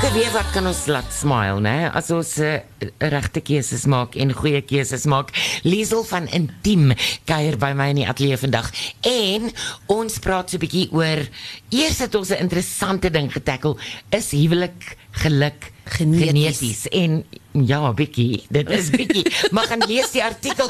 Okay, weer wat kan ons laat smile, né? As ons uh, regte keuses maak en goeie keuses maak. Liesel van Intiem kuier by my in die ateljee vandag en ons praat so 'n bietjie oor eers het ons 'n interessante ding getackle, is huwelik geluk Geneties. geneties en ja, bietjie, dit is bietjie. maar gaan lees die artikel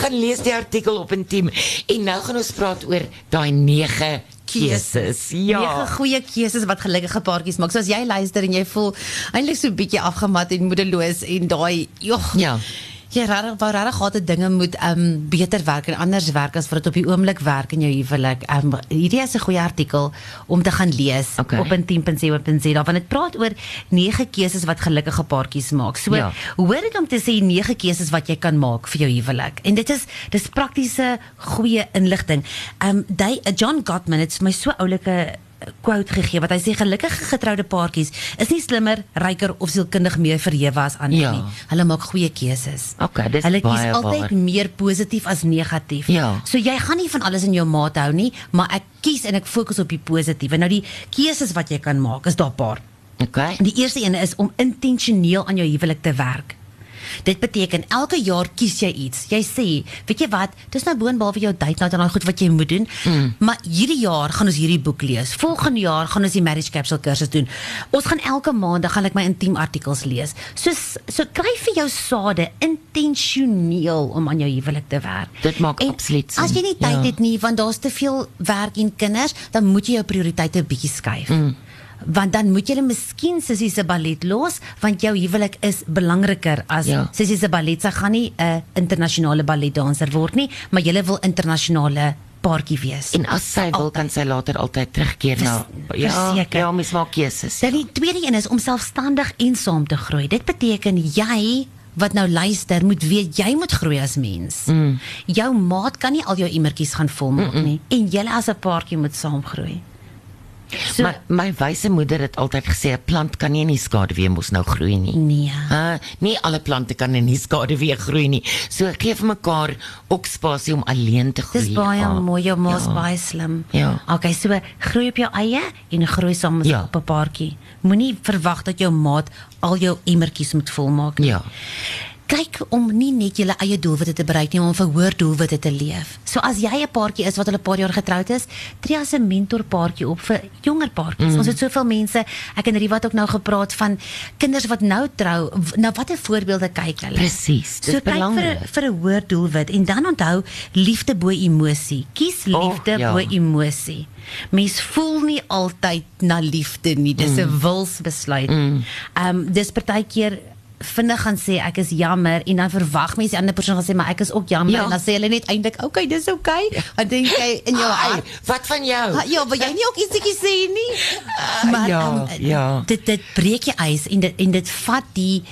gaan lees die artikel op Intiem en nou gaan ons praat oor daai 9 keuses. Ja. Nege goeie keuses wat gelukkige paartjies maak. So as jy luister en jy voel eintlik so 'n bietjie afgemat en moedeloos en daai jog. Ja. Jy rarig wou rarig gehad het dinge moet um beter werk en anders werk as wat dit op die oomblik werk in jou huwelik. Um hierdie is 'n goeie artikel om te gaan lees Okay. op intiem.co.za want dit praat oor nege keuses wat gelukkige paartjies maak. So Ja. hoor dit om te sê nege keuses wat jy kan maak vir jou huwelik. En dit is dis praktiese goeie inligting. Um jy John Gottman het vir my so oulike quote gegee wat hy sê gelukkige getroude paartjies is nie slimmer, ryker of sielkundig meer verhewe as ander Ja. nie. Hulle maak goeie keuses. Okay, dis Hulle kies baie altyd waar. meer positief as negatief. Ja. So jy gaan nie van alles in jou maat hou nie, maar ek kies en ek fokus op die positiewe. Nou die keuses wat jy kan maak is daar 'n paar. Okay. Die eerste een is om intentioneel aan jou huwelik te werk. Dit beteken elke jaar kies jy iets. Jy sê, weet jy wat, dis nou boonbehalwe jou date night en daai goed wat jy moet doen, mm. maar hierdie jaar gaan ons hierdie boek lees. Volgende jaar gaan ons die marriage capsule kursus doen. Ons gaan elke maand gaan ek my intiem artikels lees. So so kry vir jou sade intentioneel om aan jou huwelik te werk. Dit maak En absoluut sin. As jy nie tyd Ja. het nie, want daar's te veel werk en kinders, dan moet jy jou prioriteite 'n bietjie skuif. Mm. Want dan moet jy miskien Sissie se ballet los, want jou huwelik is belangriker as Ja. Sissie se ballet. Sy gaan nie 'n internasionale balletdanser word nie, maar jy wil internasionale paartjie wees. En as sy wil kan sy later altyd terugkeer na ja, verseker. ja, mens maak keuses. Dan die tweede een is om selfstandig en saam te groei. Dit beteken jy wat nou luister moet weet jy moet groei as mens. Mm. Jou maat kan nie al jou emmertjies gaan volmaak nie en julle as 'n paartjie moet saam groei. So My my wyse moeder het altyd gesê 'n plant kan nie in die skaduwee mos nou groei nie. nee. Uh, nie alle plante kan in die skaduwee groei nie. So gee vir mekaar ook spasie om alleen te groei. Dis baie Ja. mooi, jou ma's Ja. baie slim. Ja. Okay, so groei op jou eie en groei saam met Ja. op 'n paartjie. Moenie verwag dat jou maat al jou emmertjies moet volmaak nie. Ja. Kyk om nie net julle eie doelwitte te bereik nie, maar om vir hoër doelwitte te leef. So as jy 'n paartjie is wat hulle 'n paar jaar getroud is, tree as 'n mentorpaartjie op vir jonger paartjies. Mm. Ons het soveel mense, ek en Riva het ook nou gepraat van kinders wat nou trou. w- Nou watter voorbeelde kyk hulle? Presies, so kyk vir belangrik. vir 'n hoër doelwit en dan onthou liefde bo emosie. Kies Oh, liefde ja. bo emosie. Mens voel nie altyd na liefde nie. Dis 'n wilsbesluit. Ehm um, dis partykeer vinnig gaan sê ek is jammer en dan verwag mense die ander persoon gaan sê maar ek is ook jammer Ja. en dan sê hulle net eintlik okay dis okay dan dink jy in jou hart wat van jou? "Ah, ja wil jy nie ook ietsiekie sê nie maar ja, ehm, ja. dit dit breek jy ys en dit en dit vat die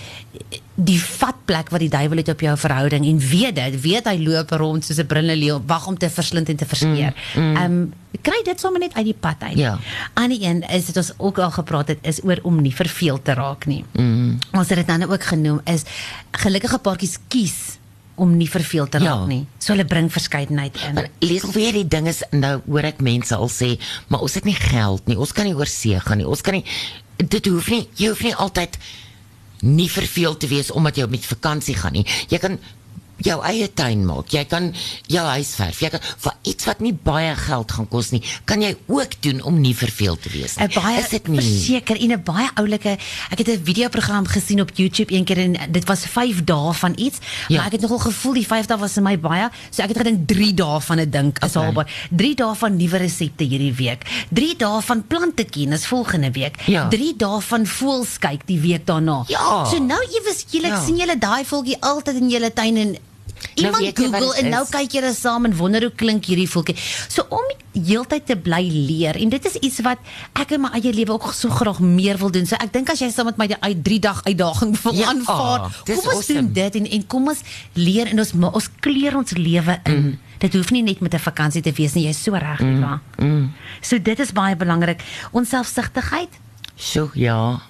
die vatplek wat die duiwel het op jou verhouding en weet dit weet hy loop rond soos 'n brilleleeu wag om te verslind en te verskeer. Ehm um, kry dit sommer net uit die pad uit. Ja. Aan die een is dit ons ook al gepraat het is oor om nie verveeld te raak nie. Mm. Ons het dit dan ook genoem is gelukkige paartjies kies om nie verveeld te Ja. raak nie. So hulle bring verskeidenheid in. Maar lees weer die ding is nou hoor ek mense al sê, maar ons het nie geld nie. Ons kan nie oor see gaan nie. Ons kan nie dit hoef nie jy hoef nie altyd nie verveeld te wees omdat jy met vakansie gaan nie. Jy kan jou eie tuin maak. Jy kan jou huis verf. Jy kan vir iets wat nie baie geld gaan kos nie, kan jy ook doen om nie verveeld te wees nie. 'n baie is dit nie? verseker en 'n baie oulike ek het 'n videoprogram gesien op YouTube een keer en dit was 5 dae van iets Ja. maar ek het nogal gevoel die 5 dae was vir my baie so ek het gedink 3 dae van 'n dink is Okay. haalbaar 3 dae van nuwe resepte hierdie week 3 dae van plante kennis volgende week Ja. 3 dae van voëls kyk die week daarna Ja. so nou ewes julle Ja. sien julle daai voeltjie altyd in julle tuin en Iemand jy wat Google dit en nou kyk julle saam en wonder hoe klink hierdie voeltjie. So om heeltyd te bly leer en dit is iets wat ek in my eie lewe ook so graag meer wil doen. So ek dink as jy saam met my die uit 3 dag uitdaging wil Ja, aanvaar, dis kom ons awesome. doen dit en en kom ons leer en ons ons kleur ons lewe in. Mm. Dit hoef nie net met 'n vakansie te wees nie, jy's so reg, mm. mm. So dit is baie belangrik. Ons selfsugtigheid So ja.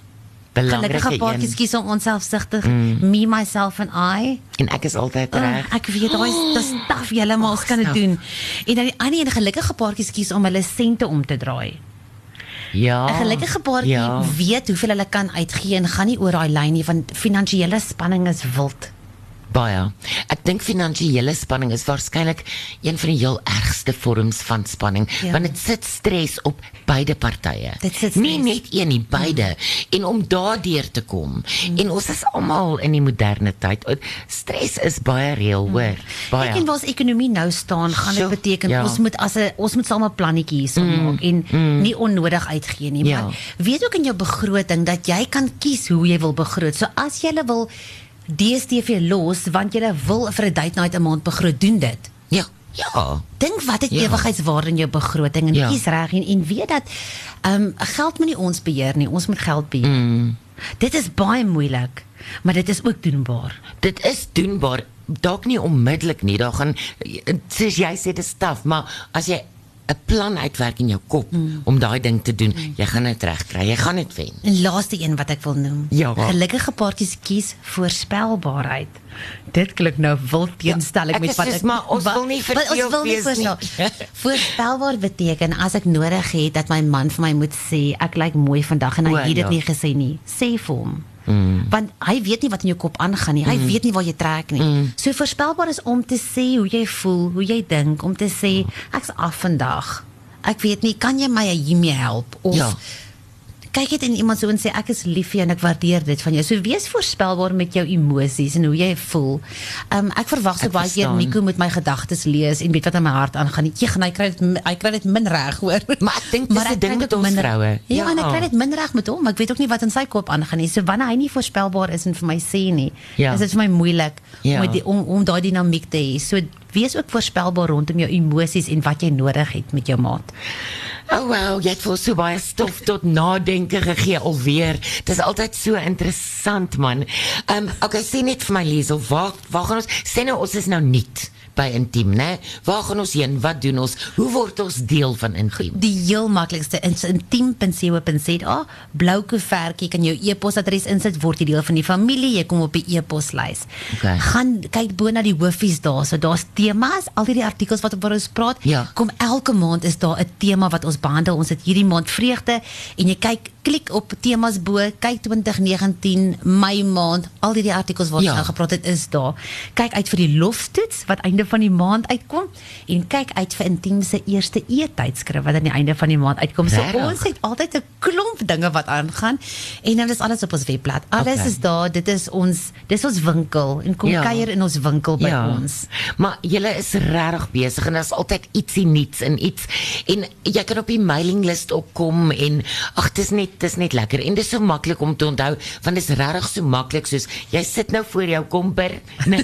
Belangrike Gelukkige paartjies een. kies om onselfsugtig. Mm. Me myself and I. En ek is altyd Oh, reg. ek weet daai is dis taaf julle maar ons kan dit doen. En dan die ander een gelukkige paartjies kies om hulle sente om te draai. Ja. 'n Gelukkige paartjie Ja. weet hoeveel hulle kan uitgee en gaan nie oor daai lyn nie want finansiële spanning is wild. Baie. Ek dink finansiële spanning is waarskynlik een van die heel ergste vorms van spanning, Ja. want dit sit stres op beide partye. Nie net een nie, beide. Mm. En om daardeur te kom. Mm. En ons is almal in die moderne tyd. Stres is baie reël, hoor. Ek Baie. en waar ons ekonomie nou staan, gaan dit So, beteken ja. ons moet as 'n ons moet saam 'n plannetjie hierso maak en nie onnodig uitgee nie. Ja. Maar weet ook in jou begroting dat jy kan kies hoe jy wil begroot. So as jy wil DStv los want jy wil vir 'n date night 'n maand begroot, doen dit. Ja. Ja. Dink wat het Ja. ewigheidswaarde in jou begroting en Ja. kies reg en en weet dat ehm um, geld moet nie ons beheer nie, ons moet geld beheer. Mm. Dit is baie moeilik, maar dit is ook doenbaar. Dit is doenbaar. Dalk nie onmiddellik nie. Daar gaan soos jy sê dis taaf, maar as jy 'n plan uitwerk in jou kop mm. om daai ding te doen, mm. jy gaan dit regkry. Jy gaan dit wen. En laaste een wat ek wil noem. Ja. Gelukkige paartjies kies voorspelbaarheid. Dit klink nou wild teenstelling ek met wat ek maar ons wat- wil nie wat ons wil nie wees nie. voorspel- Voorspelbaar beteken as ek nodig het dat my man vir my moet sê ek lyk mooi vandag en hy O, het dit ja. nie gesê nie, sê vir hom. Mm. Want hy weet nie wat in jou kop aangaan nie. Hy mm. weet nie waar jy trek nie. Mm. So voorspelbaar is om te sê hoe jy voel, hoe jy dink, om te sê ek's af vandag. Ek weet nie, kan jy my hiermee help of Ja. Kyk dit in iemand so en sê ek is lief vir jou en ek waardeer dit van jou. So wees voorspelbaar met jou emosies en hoe jy voel. Um ek verwag so Ek baie keer. Nico moet my gedagtes lees en weet wat in my hart aangaan. Nie gaan hy kry dit hy kry dit min reg hoor. Maar ek dink dis 'n ek ding met ons vroue. Ja, Ja. en ek kry dit min reg met hom. Ek weet ook nie wat in sy kop aangaan nie. So wanneer hy nie voorspelbaar is en vir my sê nie, Ja. is dit vir my moeilik Ja. om die, om, om daai dinamiek te hê. So wees ook voorspelbaar rondom jou emosies en wat jy nodig het met jou maat. Oh wow, jy het vir so baie stof tot nadenke gegee alweer. Dis altyd so interessant man. Ehm um, okay, sê net vir my Liesel, waar waar gaan ons sê nou ons is nou nuut by Intiem, né? Waar gaan ons heen? Wat doen ons? Hoe word ons deel van Intiem? Die heel maklikste is intiem.co.za, blou koevertjie kan jou e-posadres insit word jy deel van die familie, jy kom op die e-poslys. Okay. Gaan kyk bo na die hoofies daar, so daar's temas, al hierdie artikels wat oor ons praat. Ja. Kom elke maand is daar 'n tema wat ons behandel. Ons het hierdie maand vreugde en jy kyk klik op temas bo, kyk 2019 Mei maand, al hierdie artikels wat Ja. ons nou gepraat het is daar. Kyk uit vir die loftoets wat einde van die maand uitkom en kyk uit vir intiem se eerste e-tydskrif wat aan die einde van die maand uitkom. So Regtig? ons het altyd 'n klomp dinge wat aangaan en dan is alles op ons webblad. Alles Okay. is daar. Dit is ons dis ons winkel en kom Ja. kuier in ons winkel by ons. Maar julle is regtig besig en daar's altyd ietsie nuuts en iets en jy kan op die mailinglys opkom en ag dis net dis net lekker en dis so maklik om te onthou want dit is regtig so maklik soos jy sit nou voor jou komper nee.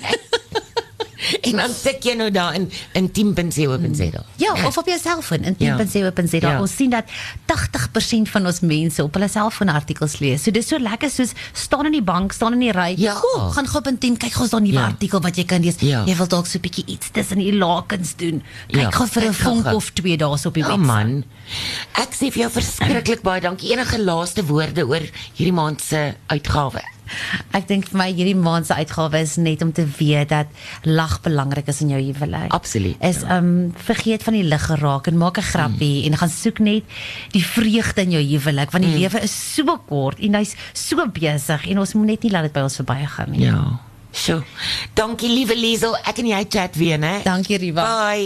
En dan tik jy nou daar in in 10.7.za. Ja, of op jou selfoon in Ja. 10.7.za. Ja. Ons sien dat 80% van ons mense op hulle selfoon artikels lees. So dis so lekker soos staan in die bank, staan in die ry. Ja. Gaan gou op in 10 kyk gou is daar 'n nuwe Ja. artikel wat jy kan lees. Ja. Jy wil dalk so 'n bietjie iets tussen die lakens doen. Kyk Ja, gou vir 'n vonk gou. of twee dae op die Ja webwerf. man. Ek sê vir jou verskriklik baie dankie. Enige laaste woorde oor hierdie maand se uitgawe? Ek dink vir my hierdie maand se uitgawe is net om te weet dat lag belangrik is in jou huwelik. Absoluut, Is um vergeet van die lig geraak en maak 'n grappie mm. en gaan soek net die vreugde in jou huwelik want die mm. lewe is so kort en hy's so besig en ons moet net nie laat dit by ons verbygaan nie. Ja. So. Dankie liewe Liesel. Ek en jy chat weer, né? Dankie Riva. Bye.